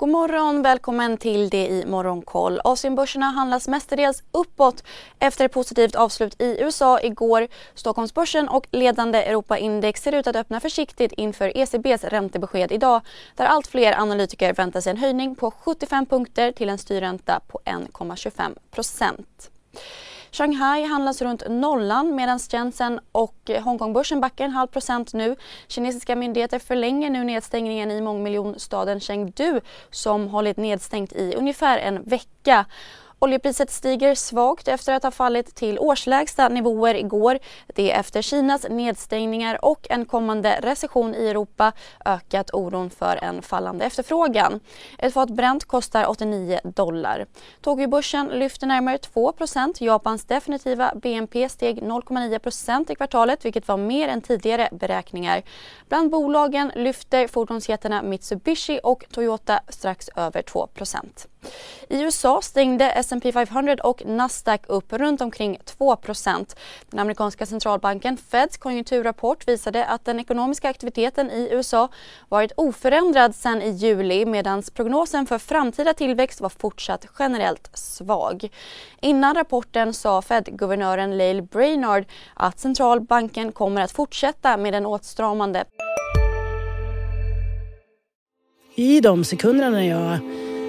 God morgon, välkommen till det i Morgonkoll. Asienbörserna handlas mestadels uppåt efter ett positivt avslut i USA igår. Stockholmsbörsen och ledande Europaindex ser ut att öppna försiktigt inför ECBs räntebesked idag där allt fler analytiker väntar sig en höjning på 75 punkter till en styrränta på 1,25 procent. Shanghai handlas runt nollan medan Shenzhen och Hongkongbörsen backar en halv procent nu. Kinesiska myndigheter förlänger nu nedstängningen i mångmiljonstaden Chengdu som hållit nedstängt i ungefär en vecka. Oljepriset stiger svagt efter att ha fallit till årslägsta nivåer igår. Det är efter Kinas nedstängningar och en kommande recession i Europa ökat oron för en fallande efterfrågan. Ett fat Brent kostar 89 dollar. Tokyobörsen lyfter närmare 2% Japans definitiva BNP steg 0,9% i kvartalet vilket var mer än tidigare beräkningar. Bland bolagen lyfter fordonsjättarna Mitsubishi och Toyota strax över 2% i USA stängde S&P 500 och Nasdaq upp runt omkring 2% Den amerikanska centralbanken Feds konjunkturrapport visade att den ekonomiska aktiviteten i USA varit oförändrad sedan i juli medan prognosen för framtida tillväxt var fortsatt generellt svag. Innan rapporten sa Fed-guvernören Lael Brainard att centralbanken kommer att fortsätta med den åtstramande i de sekunderna när jag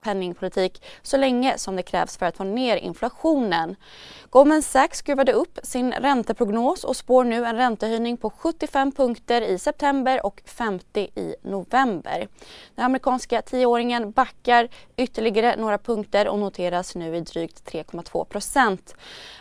penningpolitik så länge som det krävs för att få ner inflationen. Goldman Sachs skruvade upp sin ränteprognos och spår nu en räntehöjning på 75 punkter i september och 50 i november. Den amerikanska tioåringen backar ytterligare några punkter och noteras nu i drygt 3,2 procent.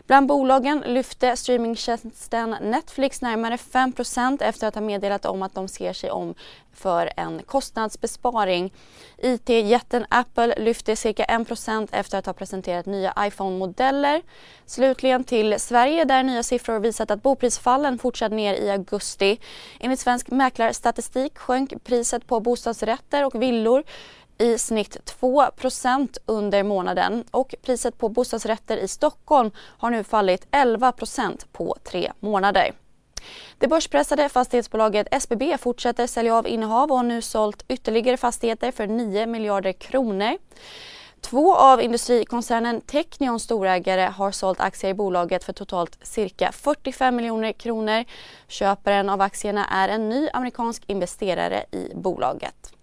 Bland bolagen lyfte streamingtjänsten Netflix närmare 5 procent efter att ha meddelat om att de ser sig om för en kostnadsbesparing. IT-jätten Apple lyfte cirka 1% efter att ha presenterat nya iPhone-modeller. Slutligen till Sverige där nya siffror visat att boprisfallen fortsatt ner i augusti. Enligt Svensk Mäklarstatistik sjönk priset på bostadsrätter och villor i snitt 2% under månaden och priset på bostadsrätter i Stockholm har nu fallit 11% på tre månader. Det börspressade fastighetsbolaget SBB fortsätter sälja av innehav och har nu sålt ytterligare fastigheter för 9 miljarder kronor. Två av industrikoncernen Technions storägare har sålt aktier i bolaget för totalt cirka 45 miljoner kronor. Köparen av aktierna är en ny amerikansk investerare i bolaget.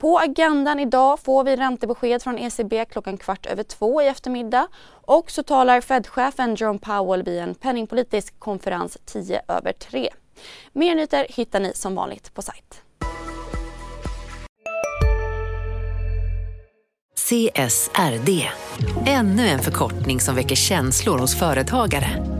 På agendan idag får vi räntebesked från ECB klockan kvart över två i eftermiddag och så talar Fed-chefen Jerome Powell vid en penningpolitisk konferens tio över tre. Mer nyheter hittar ni som vanligt på sajt. CSRD, ännu en förkortning som väcker känslor hos företagare.